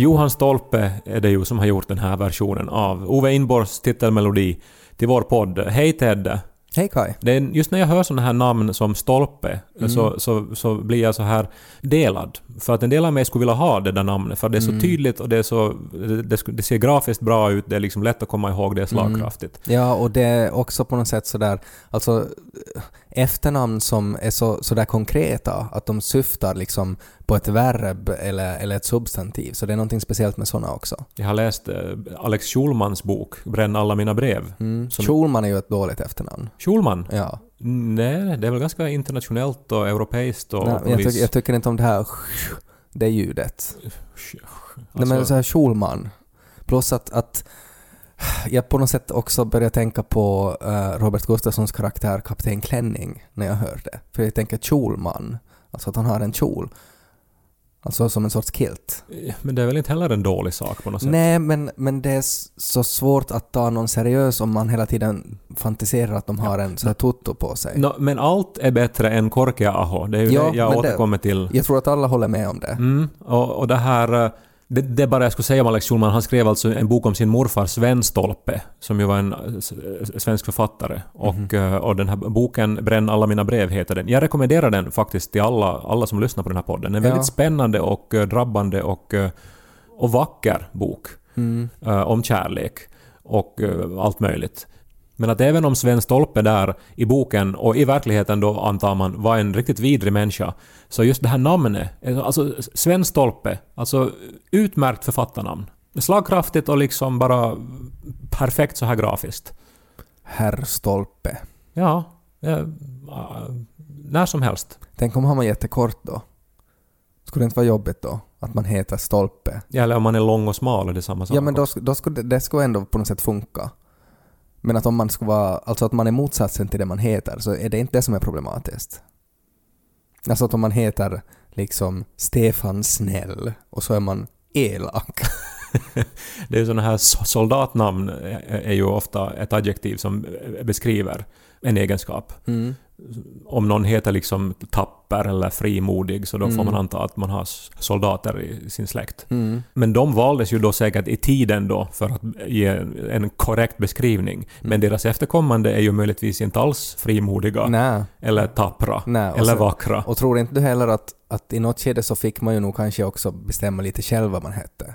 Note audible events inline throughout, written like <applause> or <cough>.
Johan Stolpe är det ju som har gjort den här versionen av Ove Inborgs titelmelodi till vår podd. Hej Ted! Hej Kai. Det är just när jag hör sådana här namn som Stolpe Mm. så, så, så blir jag så här delad. För att en del av mig skulle vilja ha det där namnet för det är så Mm. tydligt och det, är så, det, det, ser grafiskt bra ut, det är liksom lätt att komma ihåg, det är Mm. slagkraftigt. Ja, och det är också på något sätt sådär, alltså efternamn som är så, sådär konkreta, att de syftar liksom på ett verb eller, eller ett substantiv. Så det är någonting speciellt med sådana också. Jag har läst eh, Alex Schulmans bok Bränn alla mina brev. Mm. Som- Schulman är ju ett dåligt efternamn. Schulman? Ja. Nej, det är väl ganska internationellt och europeiskt och... Nej, på jag, tycker, jag tycker inte om det här det ljudet. Nej Alltså- men så här Schulman. Plus att, att jag på något sätt också börjar tänka på eh, Robert Gustafssons karaktär Kapten Klänning när jag hör det. För jag tänker kjolman. Alltså att han har en kjol. Alltså som en sorts kilt. Men det är väl inte heller en dålig sak på något sätt? Nej, men, men det är så svårt att ta någon seriös om man hela tiden fantiserar att de har en så här tutto på sig. Nå, men allt är bättre än Korkea-aho. Det är ju Ja, det jag men det- återkommer till. Jag tror att alla håller med om det. Mm, och, och det här... Det, det är bara jag skulle säga om Alex Schulman. Han skrev alltså en bok om sin morfar Sven Stolpe, som ju var en eh, eh, svensk författare. Och, eh, och den här boken Bränn alla mina brev heter den. Jag rekommenderar den faktiskt till alla, alla som lyssnar på den här podden. En Ja. väldigt spännande och drabbande och, och vacker bok. Mm. om kärlek och allt möjligt. Men att även om Sven Stolpe där i boken och i verkligheten då antar man var en riktigt vidrig människa, så just det här namnet, alltså Sven Stolpe, alltså utmärkt författarnamn. Slagkraftigt och liksom bara perfekt så här grafiskt. Herr Stolpe. Ja, eh, när som helst. Tänk om han var jättekort då? Skulle det inte vara jobbigt då? Att man heter Stolpe? Eller om man är lång och smal är det samma sak. Ja men då, då skulle det, det skulle ändå på något sätt funka. Men att om man skulle vara, alltså att man är motsatsen till det man heter, så är det inte det som är problematiskt. Alltså att om man heter liksom Stefan Snäll och så är man elak. <laughs> Det är sådana här so- soldatnamn är är ju ofta ett adjektiv som beskriver en egenskap. Mm. Om någon heter liksom tapper eller frimodig så då får Mm. man anta att man har soldater i sin släkt. Mm. Men de valdes ju då säkert i tiden då för att ge en korrekt beskrivning. Men deras efterkommande är ju möjligtvis inte alls frimodiga Nej. eller tappra och eller sen- vackra. Och tror inte du heller att, att i något skede så fick man ju nog kanske också bestämma lite själv vad man hette?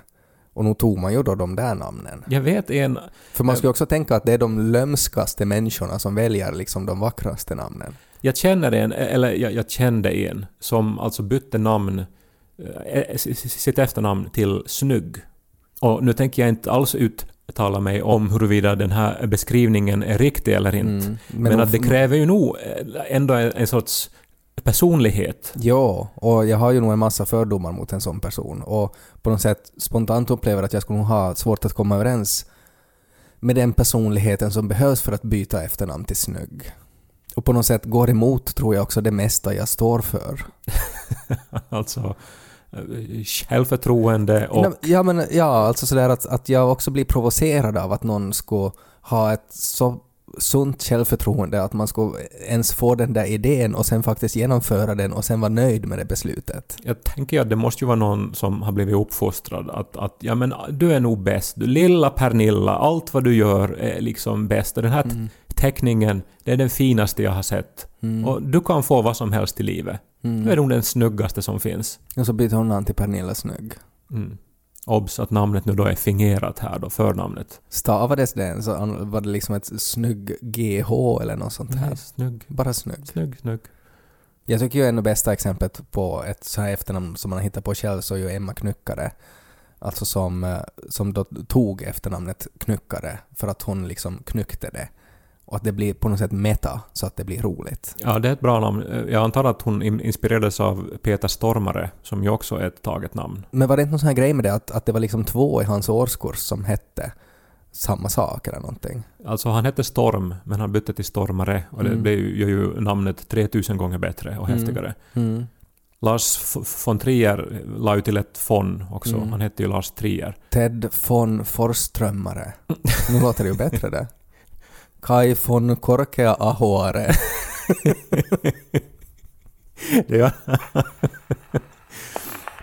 Och nog tog man ju då de där namnen. Jag vet en... För man skulle också tänka att det är de lömskaste människorna som väljer liksom de vackraste namnen. Jag känner en, eller jag, jag kände en, som alltså bytte namn, eh, s- sitt efternamn till Snygg. Och nu tänker jag inte alls uttala mig om huruvida den här beskrivningen är riktig eller inte. Mm. Men, nog- att det kräver ju nog eh, ändå en, en sorts personlighet. Ja, och jag har ju nog en massa fördomar mot en sån person och på något sätt spontant upplever att jag skulle nog ha svårt att komma överens med den personligheten som behövs för att byta efternamn till snygg. Och på något sätt går emot, tror jag, också det mesta jag står för. <laughs> alltså eh, självförtroende och... Ja, men ja, alltså sådär att, att jag också blir provocerad av att någon ska ha ett så sunt självförtroende att man ska ens få den där idén och sen faktiskt genomföra den och sen vara nöjd med det beslutet. Jag tänker att det måste ju vara någon som har blivit uppfostrad att, att ja men du är nog bäst. Du lilla Pernilla, allt vad du gör är liksom bäst. Den här Mm. teckningen, det är den finaste jag har sett. Mm. Och du kan få vad som helst i livet. Mm. Du är nog den snyggaste som finns. Och så byter hon namn till Pernilla Snygg. Mm. Obs att namnet nu då är fingerat här då, förnamnet. Stavades det så var det liksom ett snygg GH eller något sånt här? Nej, snygg, Bara snygg. snygg, snygg. Jag tycker ju ändå bästa exemplet på ett så här efternamn som man har hittat på själv så är ju Emma Knyckare. Alltså som, eh, som då tog efternamnet Knyckare för att hon liksom knyckte det. Och att det blir på något sätt meta, så att det blir roligt. Ja, det är ett bra namn. Jag antar att hon in- inspirerades av Peter Stormare, som ju också är ett taget namn. Men var det inte någon sån här grej med det att, att det var liksom två i hans årskurs som hette samma sak eller någonting? Alltså han hette Storm, men han bytte till Stormare och det Mm. blev ju, gör ju namnet 3000 gånger bättre och Mm. häftigare. Mm. Lars F- von Trier la ju till ett von också. Mm. Han hette ju Lars Trier. Ted von Forströmmare. Nu låter det ju bättre det. Kai von Korkea Ahoare. <laughs> Det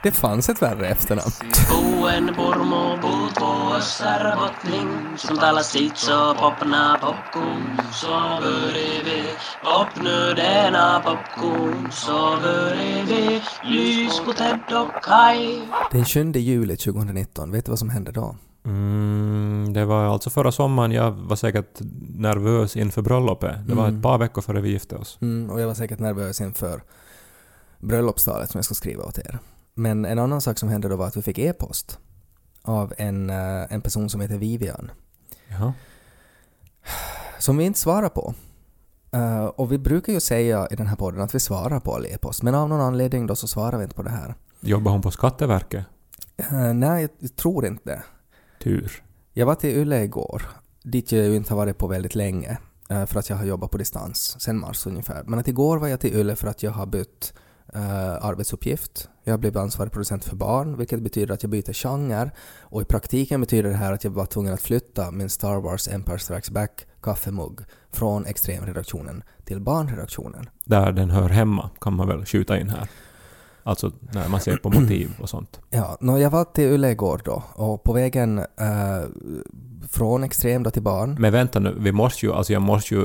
Det fanns ett värre efternamn. Buen purmu puut vuossar botling, som talar sitt så popna popcorn, så börjar vi popnu denna popcorn, så börjar vi lys på Ted och Kai. Den 7 juli 2019, vet du vad som hände då? Mm, det var alltså förra sommaren jag var säkert nervös inför bröllopet. Det var Mm. ett par veckor före vi gifte oss. Mm, och jag var säkert nervös inför bröllopstalet som jag ska skriva åt er. Men en annan sak som hände då var att vi fick e-post av en, eh, en person som heter Vivian. Jaha. som vi inte svarar på. Eh, och vi brukar ju säga i den här podden att vi svarar på all e-post, men av någon anledning då så svarar vi inte på det här. Jobbar hon på Skatteverket? Eh, nej, jag, tror inte. Tur. Jag var till Yle igår, dit jag ju inte har varit på väldigt länge, eh, för att jag har jobbat på distans, sen mars ungefär. Men att igår var jag till Yle för att jag har bytt eh, arbetsuppgift. Jag blivit ansvarig producent för barn, vilket betyder att jag byter genre. Och i praktiken betyder det här att jag var tvungen att flytta min Star Wars Empire Strikes Back kaffemugg från extremredaktionen till barnredaktionen. Där den hör hemma kan man väl skjuta in här. Alltså när man ser på motiv och sånt. Ja, nå, jag var till Yle igår då och på vägen eh, från extrem då till barn. Men vänta nu, vi måste ju, alltså jag måste ju,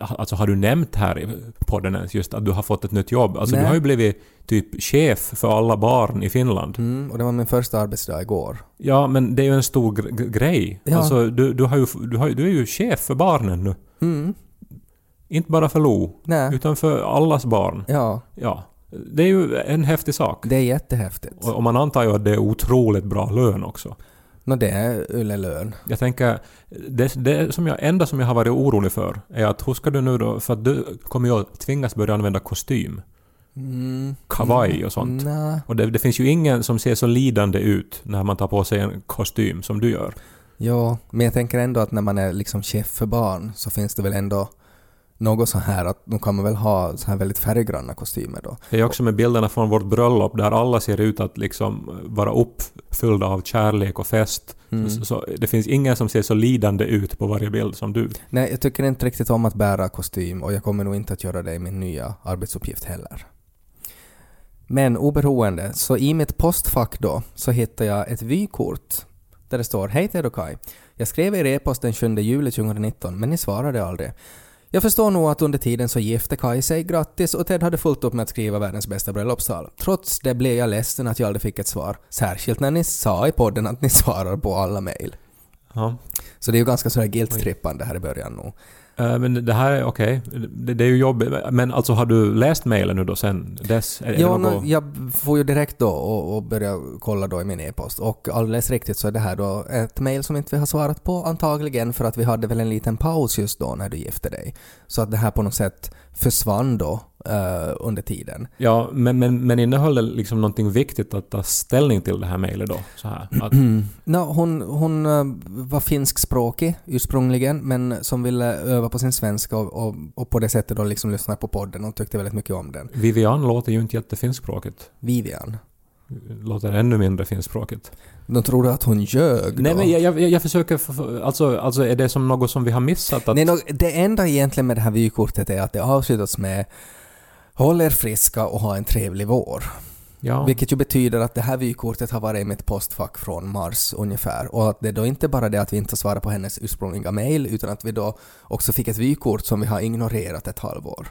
äh, alltså har du nämnt här i podden ens just att du har fått ett nytt jobb? Alltså Nej. du har ju blivit typ chef för alla barn i Finland. Mm, och det var min första arbetsdag igår. Ja, men det är ju en stor gr- gr- grej. Ja. Alltså du, du, har ju, du, har, du är ju chef för barnen nu. Mm, Inte bara för Lo, nej, utan för allas barn. ja, Ja. Det är ju en häftig sak. det är jättehäftigt. Och, och man antar ju att det är otroligt bra lön också. Nå, det är Yle-lön. Jag tänker, det, det som jag, enda som jag har varit orolig för är att hur ska du nu då, för att du kommer ju att tvingas börja använda kostym, Mm, kavaj och sånt. nej. Och det, det finns ju ingen som ser så lidande ut när man tar på sig en kostym som du gör. Ja, men jag tänker ändå att när man är liksom chef för barn så finns det väl ändå något så här att då kan man väl ha så här väldigt färggranna kostymer då. Det är också med bilderna från vårt bröllop där alla ser ut att liksom vara uppfyllda av kärlek och fest. Mm. Så, så det finns ingen som ser så lidande ut på varje bild som du. Nej, jag tycker inte riktigt om att bära kostym och jag kommer nog inte att göra det i min nya arbetsuppgift heller. Men oberoende, så i mitt postfack då så hittade jag ett vykort där det står Hej Ted och Kai. Jag skrev er e-post den 7 juli 2019 men ni svarade aldrig. Jag förstår nog att under tiden så gifte Kai sig, grattis, och Ted hade fullt upp med att skriva världens bästa bröllopstal. Trots det blev jag ledsen att jag aldrig fick ett svar, särskilt när ni sa i podden att ni svarar på alla mejl. Ja. Så det är ju ganska sådär guilt-trippande här i början nog. Eh, Men det här är okej. Det, det är ju jobbigt. Men alltså har du läst mejlen nu då sen dess? Är, Ja, något- jag får ju direkt då och, och börja kolla då i min e-post. Och alldeles riktigt så är det här då ett mejl som inte vi har svarat på antagligen för att vi hade väl en liten paus just då när du gifte dig. Så att det här på något sätt försvann då eh, under tiden. Ja, men, men, men innehöll det liksom någonting viktigt att ta ställning till det här mejlet då? Så här, att, <clears throat> No, hon hon eh, var finskspråkig ursprungligen men som ville öva på sin svenska och, och, och på det sättet då liksom lyssna på podden och tyckte väldigt mycket om den. Vivian låter ju inte jättefinskspråkigt. Vivian. Låter ännu mindre finskspråkigt. De trodde att hon ljög då. Nej men jag, jag, jag försöker... Alltså, alltså är det som något som vi har missat? Att, Nej, det enda egentligen med det här vykortet är att det avslutas med Håll er friska och ha en trevlig vår. ja. Vilket ju betyder att det här vykortet har varit i mitt postfack från mars ungefär. Och att det då inte bara det att vi inte svarar på hennes ursprungliga mail utan att vi då också fick ett vykort som vi har ignorerat ett halvår.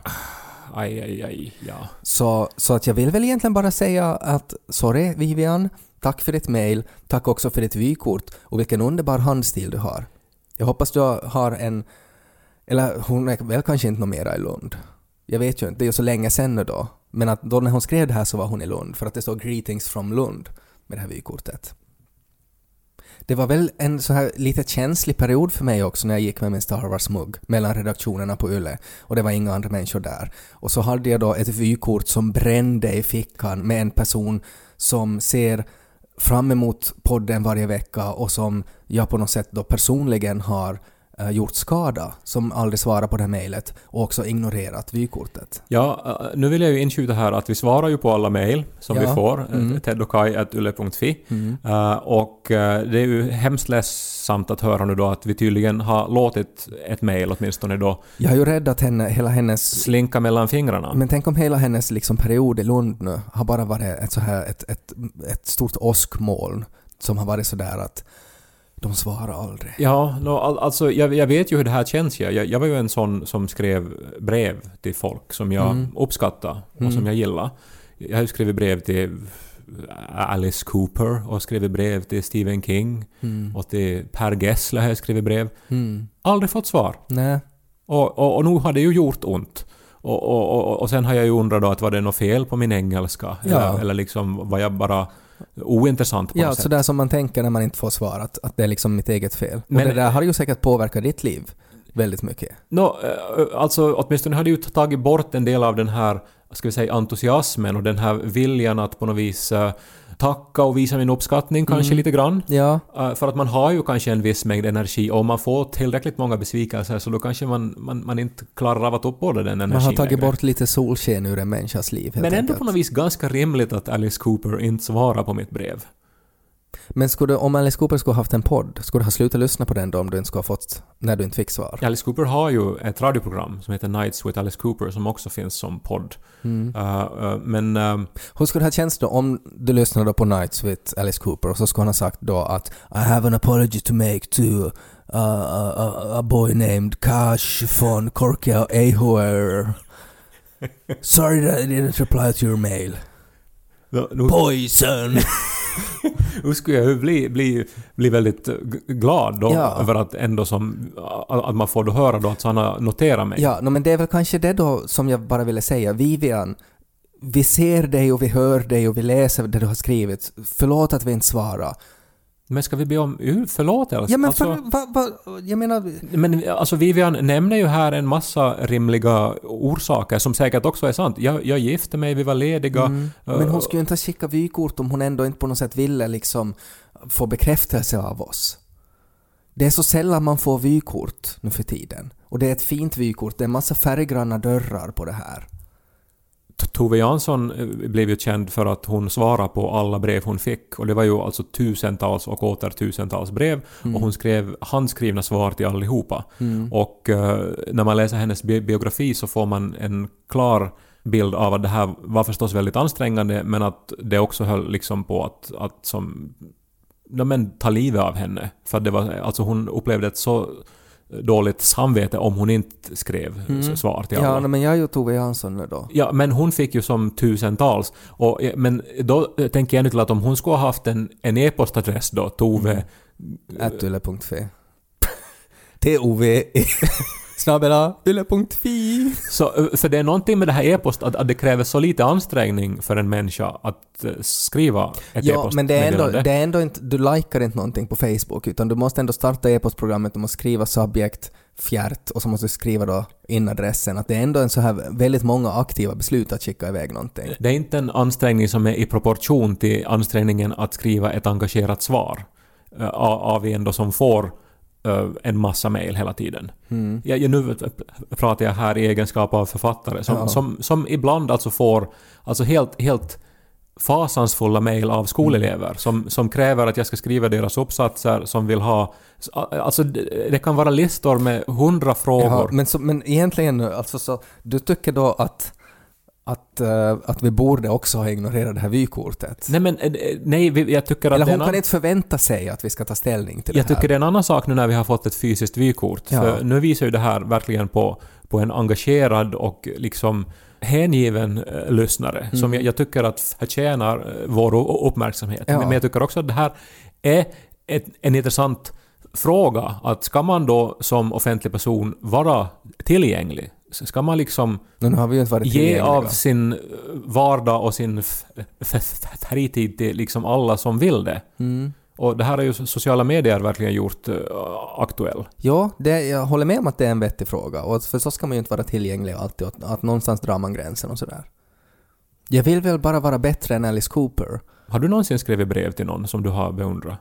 Aj, aj, aj, ja. Så, så att jag vill väl egentligen bara säga att sorry Vivian, tack för ditt mail, tack också för ditt vykort och vilken underbar handstil du har. Jag hoppas du har en... Eller hon är väl kanske inte något mera i Lund. Jag vet ju inte, det är ju så länge sen nu då. Men att då när hon skrev det här så var hon i Lund för att det står “Greetings from Lund” med det här vykortet. Det var väl en så här lite känslig period för mig också när jag gick med min Star Wars-mugg mellan redaktionerna på Yle och det var inga andra människor där. Och så hade jag då ett vykort som brände i fickan med en person som ser fram emot podden varje vecka och som jag på något sätt då personligen har eh, gjort skada, som aldrig svarar på det här mejlet och också ignorerat vykortet. Ja, eh, nu vill jag ju inskjuta här att vi svarar ju på alla mejl som Ja. vi får, Mm. mm. teddokaj.yle.fi. Uh, och eh, det är ju hemskt ledsamt att höra nu då att vi tydligen har låtit ett mejl åtminstone då Jag har ju räddat henne, hela hennes slinka mellan fingrarna. Men tänk om hela hennes liksom period i Lund nu har bara varit ett, så här, ett, ett, ett stort åskmoln som har varit sådär att de svarar aldrig. Ja, no, all, alltså jag, jag vet ju hur det här känns. Jag, jag, jag var ju en sån som skrev brev till folk som jag Mm. uppskattade och Mm. som jag gillade. Jag har ju skrivit brev till Alice Cooper och skrivit brev till Stephen King Mm. och till Per Gessle har jag skrivit brev. Mm. Aldrig fått svar. Nej. Och, och, och nu har det ju gjort ont. Och, och, och, och sen har jag ju undrat då att var det något fel på min engelska? Ja. Eller, eller liksom var jag bara ointressant på Ja, något sätt? sådär som man tänker när man inte får svar, att, att det är liksom mitt eget fel. Men- och det där har ju säkert påverkat ditt liv väldigt mycket. Nå, eh, alltså åtminstone hade ju tagit bort en del av den här, ska vi säga, entusiasmen och den här viljan att på något vis eh, tacka och visa min uppskattning kanske Mm. lite grann. Ja, Eh, För att man har ju kanske en viss mängd energi och om man får tillräckligt många besvikelser så då kanske man, man, man inte klarar av att uppbåda den energin man har tagit bort lite solsken ur en människas liv Men ändå enkelt. på något vis ganska rimligt att Alice Cooper inte svarar på mitt brev. Men skulle, om Alice Cooper skulle ha haft en podd, skulle du ha slutat lyssna på den då om du inte skulle ha fått, när du inte fick svar? Alice Cooper har ju ett radioprogram som heter Nights with Alice Cooper som också finns som podd. Mm. Eh, eh, men eh, Hur skulle det ha känts då om du lyssnade på Nights with Alice Cooper och så skulle han ha sagt då att I have an apology to make to uh, a, a, boy named Kash von Korkia Ahoer. <laughs> Sorry that I didn't reply to your mail. Nu, Poison! <laughs> nu skulle jag ju bli, bli, bli väldigt glad då Ja. över att ändå som, att man får då höra då att han har noterat mig. ja, no, men det är väl kanske det då som jag bara ville säga. Vivian, vi ser dig och vi hör dig och vi läser det du har skrivit. Förlåt att vi inte svarar. Men ska vi be om förlåtelse? Ja men alltså, för, va, va, jag menar... men alltså Vivian nämner ju här en massa rimliga orsaker som säkert också är sant. Jag, jag gifte mig, vi var lediga. Mm. Men hon skulle ju inte ha skickat vykort om hon ändå inte på något sätt ville liksom få bekräftelse av oss. Det är så sällan man får vykort nu för tiden. Och det är ett fint vykort, det är en massa färggranna dörrar på det här. Tove Jansson eh, blev ju känd för att hon svarade på alla brev hon fick. Och det var ju alltså tusentals och åter tusentals brev. Och hon skrev handskrivna svar till allihopa. Och eh, när man läser hennes bi- biografi så får man en klar bild av att det här var förstås väldigt ansträngande men att det också höll liksom på att, att som... Ja, men ta livet av henne. För det var, alltså hon upplevde ett så dåligt samvete om hon inte skrev s- svar till alla. Ja, men jag är ju Tove Jansson nu då. Ja, men hon fick ju som tusentals. Och, men då eh, tänker jag nu till att om hon skulle ha haft en, en e-postadress då, Tove... Attyle.fi <laughs> T-O-V Snabbela yle.fi Så, eh, för det är någonting med det här e-post, att, att det kräver så lite ansträngning för en människa att eh, skriva ett Ja, men det är, ändå, e-postmeddelande. det är ändå inte, du likar inte någonting på Facebook utan du måste ändå starta e-postprogrammet, du måste skriva subjekt, fjärt och så måste du skriva då in adressen. Att det är ändå en så här väldigt många aktiva beslut att skicka iväg någonting. Det är inte en ansträngning som är i proportion till ansträngningen att skriva ett engagerat svar eh, av en då som får en massa mejl hela tiden. Mm. Jag, jag, nu pratar jag här i egenskap av författare som, Ja. som, som ibland alltså får alltså helt, helt fasansfulla mejl av skolelever Mm. som, som kräver att jag ska skriva deras uppsatser, som vill ha... Alltså det kan vara listor med hundra frågor. Jaha, men, så, men egentligen nu, alltså så, du tycker då att, att, eh, att vi borde också ha ignorerat det här vykortet? Nej men eh, nej, jag tycker att Eller hon kan ann- inte förvänta sig att vi ska ta ställning till Jag det här. tycker det är en annan sak nu när vi har fått ett fysiskt vykort. Ja. För nu visar ju det här verkligen på, på en engagerad och liksom hängiven eh, lyssnare som jag, jag tycker att förtjänar vår uppmärksamhet. Ja. Men, men jag tycker också att det här är ett, en intressant fråga. Att ska man då som offentlig person vara tillgänglig? Ska man liksom ge av sin eh, vardag och sin fritid till liksom alla som vill det? Mm. Och det här har ju sociala medier verkligen gjort uh, aktuell. Ja, det, jag håller med om att det är en vettig fråga. Och för så ska man ju inte vara tillgänglig alltid. Att, att någonstans drar man gränsen och sådär. Jag vill väl bara vara bättre än Alice Cooper. Har du någonsin skrivit brev till någon som du har beundrat?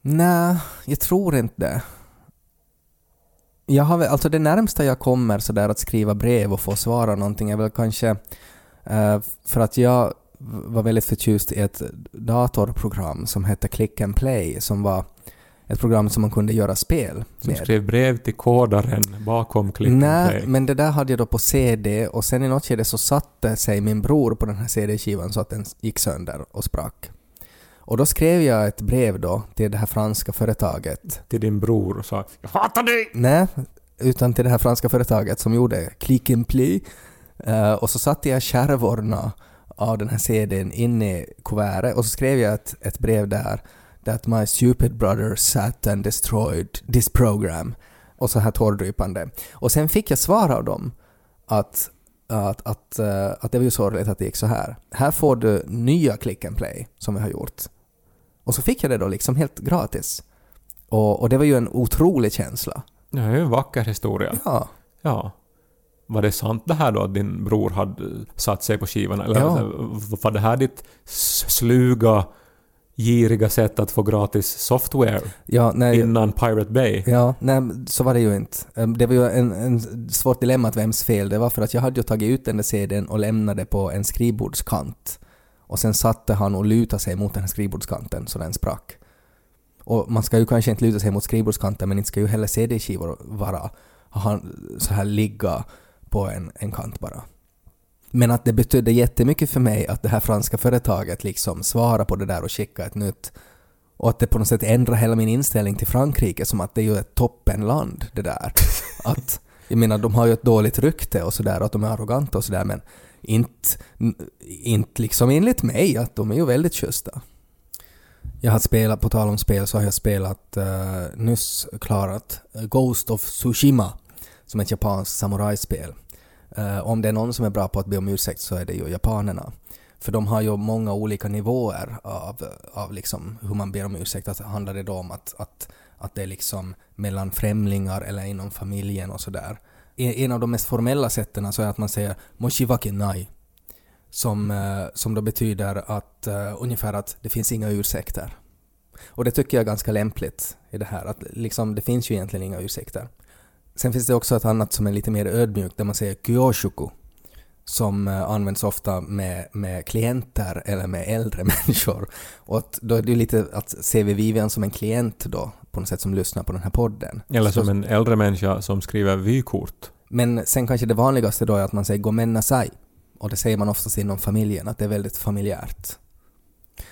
Nej, jag tror inte det. Jag har väl, alltså det närmsta jag kommer sådär att skriva brev och få svara någonting är väl kanske eh, för att jag var väldigt förtjust i ett datorprogram som hette Click and Play som var ett program som man kunde göra spel Som med. skrev brev till kodaren bakom Click and Nej, Play? men det där hade jag då på CD och sen i något skede så satte sig min bror på den här CD-skivan så att den gick sönder och sprack. Och då skrev jag ett brev då till det här franska företaget. Till din bror och sa ”Jag hatar dig!” Nej, utan till det här franska företaget som gjorde Click and Play. Eh, och så satte jag kärvorna av den här CDn in i kuvertet och så skrev jag ett, ett brev där that my stupid brother sat and destroyed this program. Och så här tårdrypande. Och sen fick jag svar av dem att, att, att, eh, att det var ju sorgligt att det gick så här. Här får du nya Click and Play som vi har gjort. Och så fick jag det då liksom helt gratis. Och, och det var ju en otrolig känsla. Det är ju en vacker historia. Ja. Ja. Var det sant det här då att din bror hade satt sig på skivan? Eller Ja. var det här ditt sluga, giriga sätt att få gratis software Ja, nej, innan Pirate Bay? Ja, nej, så var det ju inte. Ehm, Det var ju en, en svårt dilemma att vems fel det var för att jag hade ju tagit ut den där CDn och lämnade på en skrivbordskant. Och sen satte han och lutade sig mot den här skrivbordskanten så den sprack. Och man ska ju kanske inte luta sig mot skrivbordskanten men inte ska ju heller CD-skivor vara han, så här ligga på en, en kant bara. Men att det betydde jättemycket för mig att det här franska företaget liksom svarade på det där och skickade ett nytt och att det på något sätt ändrar hela min inställning till Frankrike som att det är ju ett toppenland det där. Att, jag menar de har ju ett dåligt rykte och sådär att de är arroganta och sådär men inte, inte liksom enligt mig att de är ju väldigt schyssta. Jag har spelat, på tal om spel så har jag spelat uh, nyss klarat eh, Ghost of Tsushima som är ett japanskt samurajspel. Uh, om det är någon som är bra på att be om ursäkt så är det ju japanerna. För de har ju många olika nivåer av, av liksom hur man ber om ursäkt. Att handlar det då om att, att, att det är liksom mellan främlingar eller inom familjen och sådär. En av de mest formella sätten så är att man säger ”moshivake nai” som, eh, som då betyder att eh, ungefär att det finns inga ursäkter. Och det tycker jag är ganska lämpligt i det här, att liksom det finns ju egentligen inga ursäkter. Sen finns det också ett annat som är lite mer ödmjukt där man säger kyoshuku som eh, används ofta med, med klienter eller med äldre <laughs> människor. Och att då är det ju lite att se Vivian som en klient då, på något sätt som lyssnar på den här podden. Eller Så- som en äldre människa som skriver vykort. Men sen kanske det vanligaste då är att man säger gomenna sai. Och det säger man oftast inom familjen, att det är väldigt familjärt.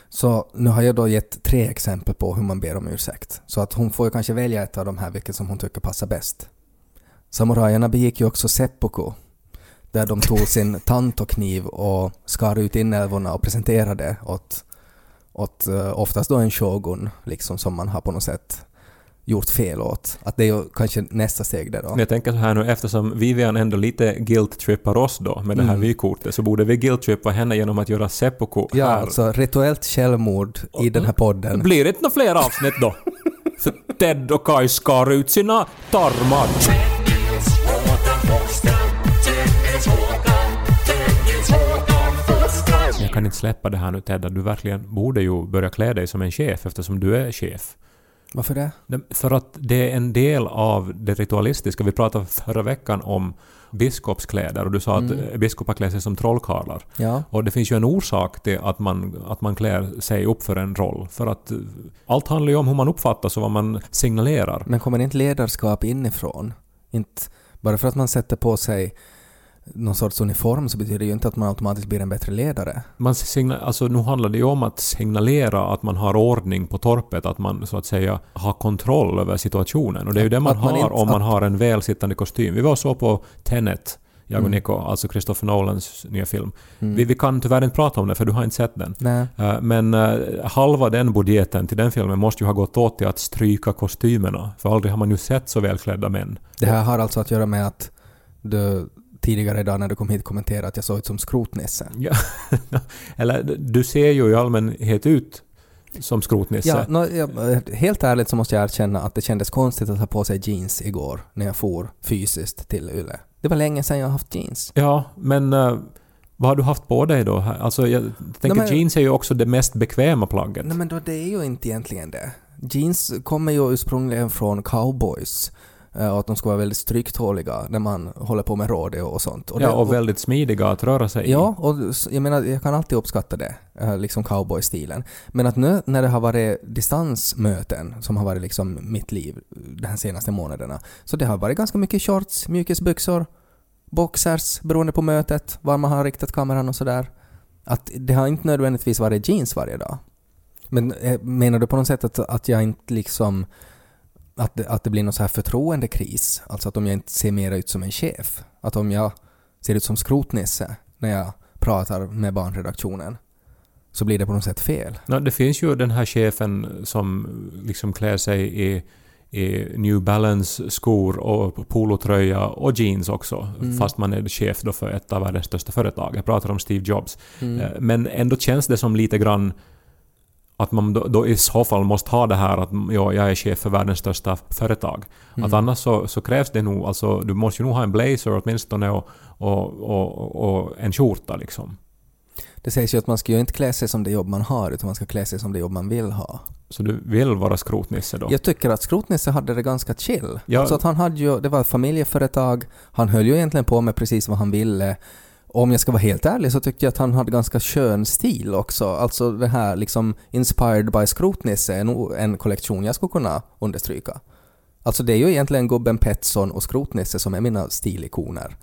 Så nu har jag då gett tre exempel på hur man ber om ursäkt. Så att hon får ju kanske välja ett av de här vilket som hon tycker passar bäst. Samurajerna begick ju också seppuku. Där de tog sin tantokniv och skar ut inälvorna och presenterade åt, åt eh, oftast då en shogun, liksom som man har på något sätt gjort fel åt. Att det är ju kanske nästa steg där då. Jag tänker så här nu, eftersom Vivian ändå lite guilt-trippar oss då med det här Mm. vykortet, så borde vi guilt-trippa henne genom att göra seppuku Ja, här. alltså rituellt självmord i den här podden. Blir det inte några fler avsnitt då? <laughs> För Ted och Kai skar ut sina tarmar. Kan inte släppa det här nu Ted, att du verkligen borde ju börja klä dig som en chef eftersom du är chef. Varför det? För att det är en del av det ritualistiska. Vi pratade förra veckan om biskopskläder och du sa att Mm. biskopar klär sig som trollkarlar. Ja. Och det finns ju en orsak till att man, att man klär sig upp för en roll. För att allt handlar ju om hur man uppfattas och vad man signalerar. Men kommer inte ledarskap inifrån? Inte bara för att man sätter på sig någon sorts uniform så betyder det ju inte att man automatiskt blir en bättre ledare. Man signa, alltså, nu handlar det ju om att signalera att man har ordning på torpet, att man så att säga har kontroll över situationen. Och det är ju det man man har inte- om man att- har en välsittande kostym. Vi var så på Tenet, jag och Mm. Nico, alltså Christopher Nolans nya film. Mm. Vi, vi kan tyvärr inte prata om det för du har inte sett den. Nej. Eh, Men eh, halva den budgeten till den filmen måste ju ha gått åt till att stryka kostymerna. För aldrig har man ju sett så välklädda män. Det här har alltså att göra med att du tidigare idag när du kom hit kommenterade att jag såg ut som Skrotnisse. Ja. <laughs> Eller du ser ju i allmänhet ut som skrotnisse. Ja, nå, ja, helt ärligt så måste jag erkänna att det kändes konstigt att ha på sig jeans igår när jag for fysiskt till Yle. Det var länge sedan jag haft jeans. Ja, men eh, vad har du haft på dig då? Alltså, jag tänker men- jeans är ju också det mest bekväma plagget. Nej men då, det är ju inte egentligen det. Jeans kommer ju ursprungligen från cowboys. Eh, Och att de ska vara väldigt stryktåliga när man håller på med rodeo och sånt. ja, det- och väldigt smidiga att röra sig i. Ja, och jag menar, jag kan alltid uppskatta det, eh, liksom cowboy-stilen. Men att nu när det har varit distansmöten, som har varit liksom mitt liv de senaste månaderna, så det har varit ganska mycket shorts, mjukisbyxor, boxers, beroende på mötet, var man har riktat kameran och sådär. Att det har inte nödvändigtvis varit jeans varje dag. Men eh, menar du på något sätt att, att jag inte liksom att det, att det blir någon så här förtroendekris? Alltså att om jag inte ser mer ut som en chef? Att om jag ser ut som skrotnisse när jag pratar med barnredaktionen så blir det på något sätt fel. Nå, det finns ju den här chefen som liksom klär sig i, i New Balance-skor och polotröja och jeans också, Mm. fast man är chef då för ett av världens största företag. Jag pratar om Steve Jobs. Mm. Eh, Men ändå känns det som lite grann att man då, då i så fall måste ha det här att ja, jag är chef för världens största företag. Mm. Att annars så, så krävs det nog, alltså du måste ju nog ha en blazer åtminstone och, och, och, och en skjorta liksom. Det sägs ju att man ska ju inte klä sig som det jobb man har utan man ska klä sig som det jobb man vill ha. Så du vill vara skrotnisse då? Jag tycker att Skrotnisse hade det ganska chill. Ja. Alltså att han hade ju, det var ett familjeföretag, han höll ju egentligen på med precis vad han ville. Om jag ska vara helt ärlig så tyckte jag att han hade ganska skön stil också. Alltså det här liksom Inspired by Skrotnisse är nog en kollektion jag skulle kunna understryka. Alltså det är ju egentligen gubben Petson och Skrotnisse som är mina stilikoner.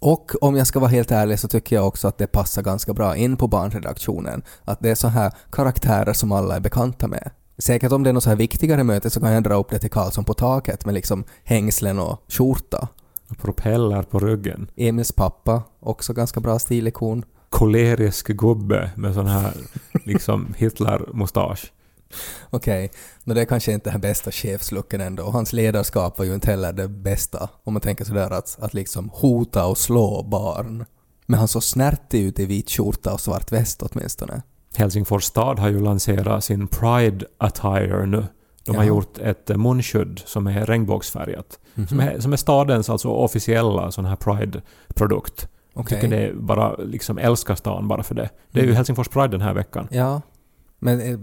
Och om jag ska vara helt ärlig så tycker jag också att det passar ganska bra in på barnredaktionen. Att det är så här karaktärer som alla är bekanta med. Säkert om det är något så här viktigare möte så kan jag dra upp det till Karlsson på taket med liksom hängslen och skjorta. Propeller på ryggen. Emils pappa, också ganska bra stilikon. Kolerisk gubbe med sån här liksom <laughs> Hitler-mustasch. Okej, men det är kanske inte den bästa chefslucken ändå. Hans ledarskap var ju inte heller det bästa. Om man tänker sådär att, att liksom hota och slå barn. Men han såg snärtig ut i vit skjorta och svart väst åtminstone. Helsingfors stad har ju lanserat sin Pride Attire nu. De har Jaha. gjort ett eh, munskydd som är regnbågsfärgat. Mhm. Som, är, som är stadens alltså officiella sån här Pride-produkt. Jag Okej. tycker det är bara, liksom älskar stan bara för det. Det är ju Mm. Helsingfors Pride den här veckan. Ja. Men eh,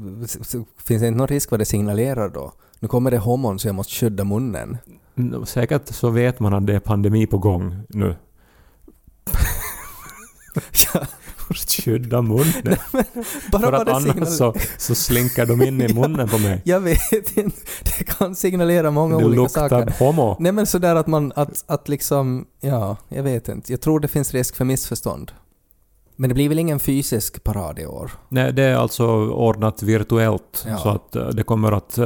finns det inte någon risk vad det signalerar då? Nu kommer det homon så jag måste skydda munnen. Mm, Säkert så vet man att det är pandemi på gång nu. <laughs> Ja, Skydda munnen. <laughs> För att det annars så, så slinker de in i munnen på mig. <laughs> Jag vet inte. Det kan signalera många Du olika luktar saker. homo. Nej men sådär att man, att, att liksom, ja, jag vet inte. Jag tror det finns risk för missförstånd. Men det blir väl ingen fysisk parad i år? Nej, det är alltså ordnat virtuellt. Ja. Så att eh, det kommer att...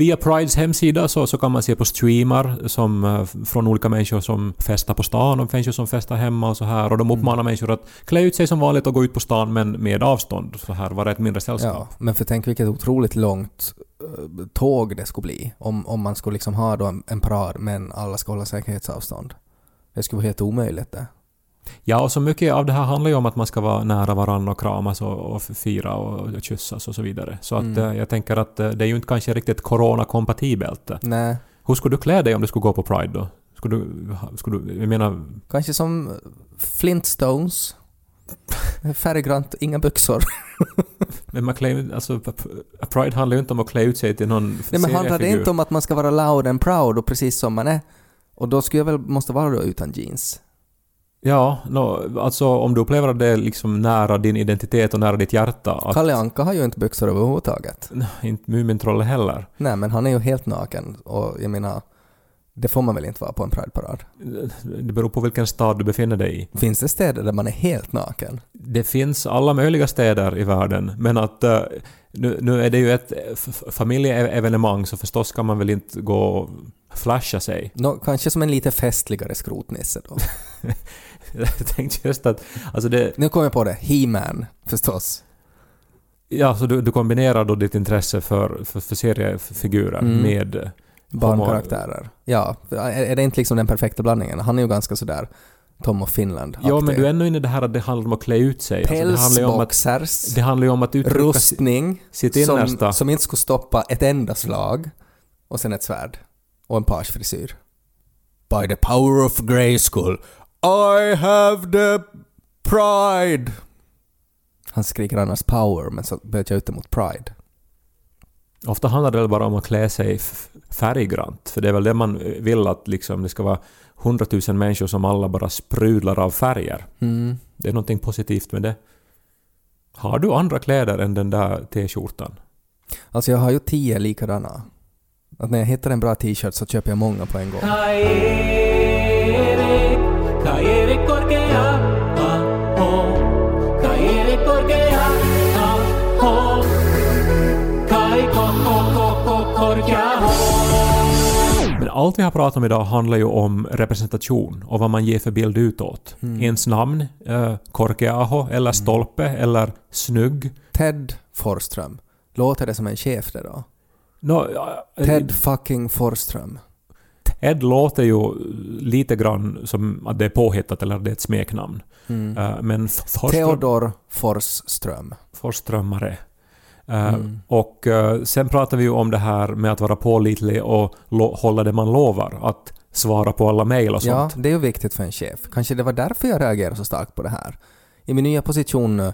Via Prides hemsida så, så kan man se på streamar som, eh, från olika människor som festar på stan och människor som festar hemma och så här. Och de uppmanar människor att klä ut sig som vanligt och gå ut på stan men med avstånd. Så här, vara ett mindre sällskap. Ja, men för tänk vilket otroligt långt eh, tåg det skulle bli om, om man skulle liksom ha då en, en parad men alla ska hålla säkerhetsavstånd. Det skulle vara helt omöjligt det. Ja, och så mycket av det här handlar ju om att man ska vara nära varandra och kramas och, och fira och kyssas och så vidare. Så att Mm. eh, jag tänker att eh, det är ju inte kanske riktigt corona-kompatibelt. Nej, Hur skulle du klä dig om du skulle gå på Pride då? Skulle du, skulle du, jag menar, kanske som Flintstones. Färggrant, inga byxor. <laughs> men man klär alltså Pride handlar ju inte om att klä ut sig till någon Nej men handlar det inte om att man ska vara loud and proud och precis som man är? Och då skulle jag väl måste vara då utan jeans. Ja, no, alltså om du upplever att det är liksom nära din identitet och nära ditt hjärta. Att, Kalle Anka har ju inte byxor överhuvudtaget. <laughs> Inte Mumintrollet heller. Nej men han är ju helt naken och jag menar, det får man väl inte vara på en Pride-parad? Det beror på vilken stad du befinner dig i. Finns det städer där man är helt naken? Det finns alla möjliga städer i världen, men att eh, nu, nu är det ju ett familjeevenemang så förstås ska man väl inte gå och flasha sig. Nå, kanske som en lite festligare skrotnisse då. <laughs> <laughs> Jag tänkte just att, alltså det, nu kommer jag på det, He-Man förstås. ja så du, du kombinerar då ditt intresse för, för, för seriefigurer Mm. med eh, Barnkaraktärer. Ja, är, är det inte liksom den perfekta blandningen? Han är ju ganska sådär Tom of Finland. Ja, men du är ännu inne i det här att det handlar om att klä ut sig. Alltså, det handlar ju om att, Pälsboxers, om att rustning, sitt innersta. som, som inte skulle stoppa ett enda slag, och sen ett svärd. Och en pagefrisyr. By the power of Grayskull, I have the pride! Han skriker annars power, men så byter jag ut det mot pride. Ofta handlar det väl bara om att klä sig färggrant, för det är väl det man vill att liksom, det ska vara hundratusen människor som alla bara sprudlar av färger. Mm. Det är någonting positivt med det. Har du andra kläder än den där t-skjortan? Alltså jag har ju tio likadana. Att när jag hittar en bra t-shirt så köper jag många på en gång. Men allt vi har pratat om idag handlar ju om representation och vad man ger för bild utåt. Ens namn, eh, Korkeaho eller Stolpe eller Snygg. Ted Forström. Låter det som en chef det då? Ja, eh, Ted fucking Forström. Ted låter ju lite grann som att det är påhittat eller att det är ett smeknamn. Mm. Eh, men Forström, Theodor Forsström. Forströmmare. Eh, Mm. Och eh, sen pratar vi ju om det här med att vara pålitlig och hålla det man lovar. Att svara på alla mejl och Ja, sånt. det är ju viktigt för en chef. Kanske det var därför jag reagerade så starkt på det här. I min nya position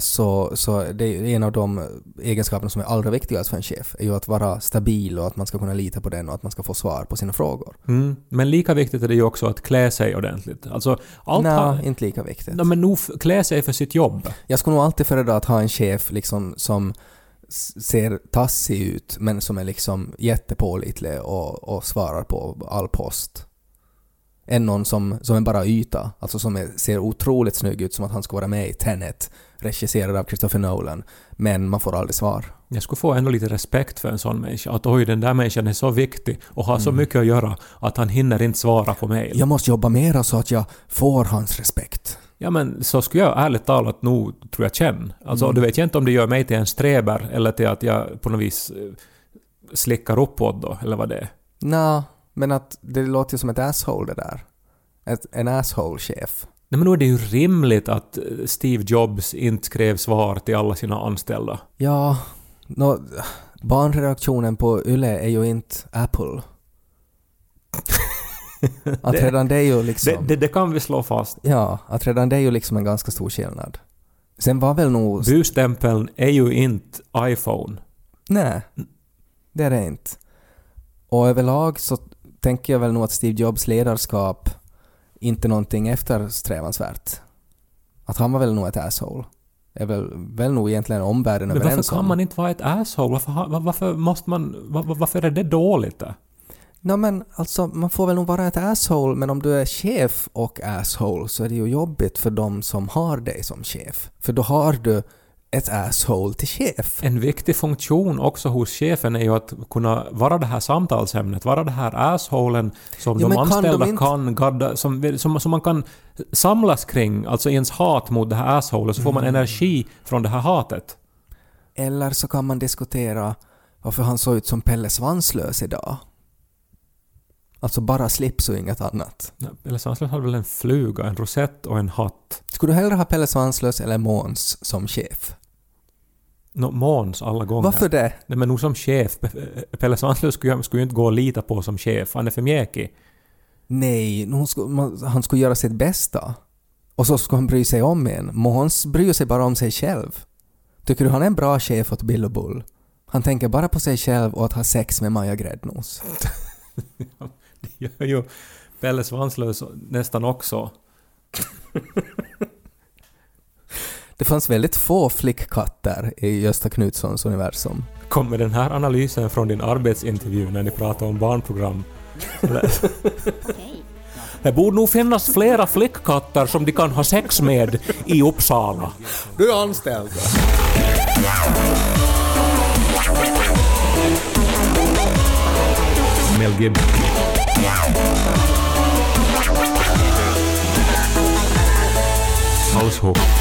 så, så det är en av de egenskaperna som är allra viktigast för en chef, är ju att vara stabil och att man ska kunna lita på den och att man ska få svar på sina frågor. Mm. Men lika viktigt är det ju också att klä sig ordentligt. Alltså, allt Nej, har... inte lika viktigt. Nej, men nog klä sig för sitt jobb. Jag skulle nog alltid föredra att ha en chef liksom som ser tassig ut men som är liksom jättepålitlig och, och svarar på all post. Än någon som, som är bara yta, alltså som är, ser otroligt snygg ut som att han ska vara med i Tenet, regisserad av Christopher Nolan, men man får aldrig svar. Jag skulle få ändå lite respekt för en sån människa. Att oj, den där människan är så viktig och har så mycket att göra att han hinner inte svara på mejl. Jag måste jobba mera så att jag får hans respekt. Ja men så skulle jag ärligt talat nog, tror jag, känna. Alltså Mm. du vet jag inte om det gör mig till en sträber eller till att jag på något vis eh, slickar uppåt då, eller vad det är. Nå, men att det låter ju som ett asshole det där. Ett, en asshole-chef. Nej men då är det ju rimligt att eh, Steve Jobs inte skrev svar till alla sina anställda. Ja, nå, barnredaktionen på Yle är ju inte Apple. <laughs> Att Det- redan det är ju liksom... Det, det, det kan vi slå fast. Ja, att redan det är ju liksom en ganska stor skillnad. Sen var väl nog... Bustämpeln är ju inte iPhone. Nej, det är det inte. Och överlag så tänker jag väl nog att Steve Jobs ledarskap inte någonting eftersträvansvärt. Att han var väl nog ett asshole. Är väl, väl nog egentligen omvärlden Men varför överens kan om. man inte vara ett asshole? Varför, varför måste man... var- var- Varför är det dåligt? Då? Nå men alltså, man får väl nog vara ett asshole, men om du är chef och asshole så är det ju jobbigt för de som har dig som chef. För då har du ett asshole till chef. En viktig funktion också hos chefen är ju att kunna vara det här samtalsämnet, vara det här assholen som Ja, de men kan anställda de kan gadda, som, som, som man kan samlas kring, alltså ens hat mot det här assholet, så får Mm. man energi från det här hatet. Eller så kan man diskutera varför han såg ut som Pelle Svanslös idag. Alltså bara slips och inget annat. Eller Svanslös hade väl en fluga, en rosett och en hatt. Skulle du hellre ha Pelle Svanslös eller Måns som chef? No, Måns alla gånger. Varför det? Nej men nog som chef. Pe- Pelle Svanslös skulle, ju- skulle ju inte gå att lita på som chef. Han är för mjäkig. Nej, hon skulle, man, han skulle göra sitt bästa. Och så skulle han bry sig om en. Måns bryr sig bara om sig själv. Tycker du han är en bra chef åt Bill och Bull? Han tänker bara på sig själv och att ha sex med Maja Gräddnos. <laughs> <laughs> Det gör ju Pelle Svanslös nästan också. Det fanns väldigt få flickkatter i Gösta Knutssons universum. Kommer den här analysen från din arbetsintervju när ni pratar om barnprogram? <laughs> Det borde nog finnas flera flickkatter som de kan ha sex med i Uppsala. Du är anställd! Mel Gibson. Haushoch.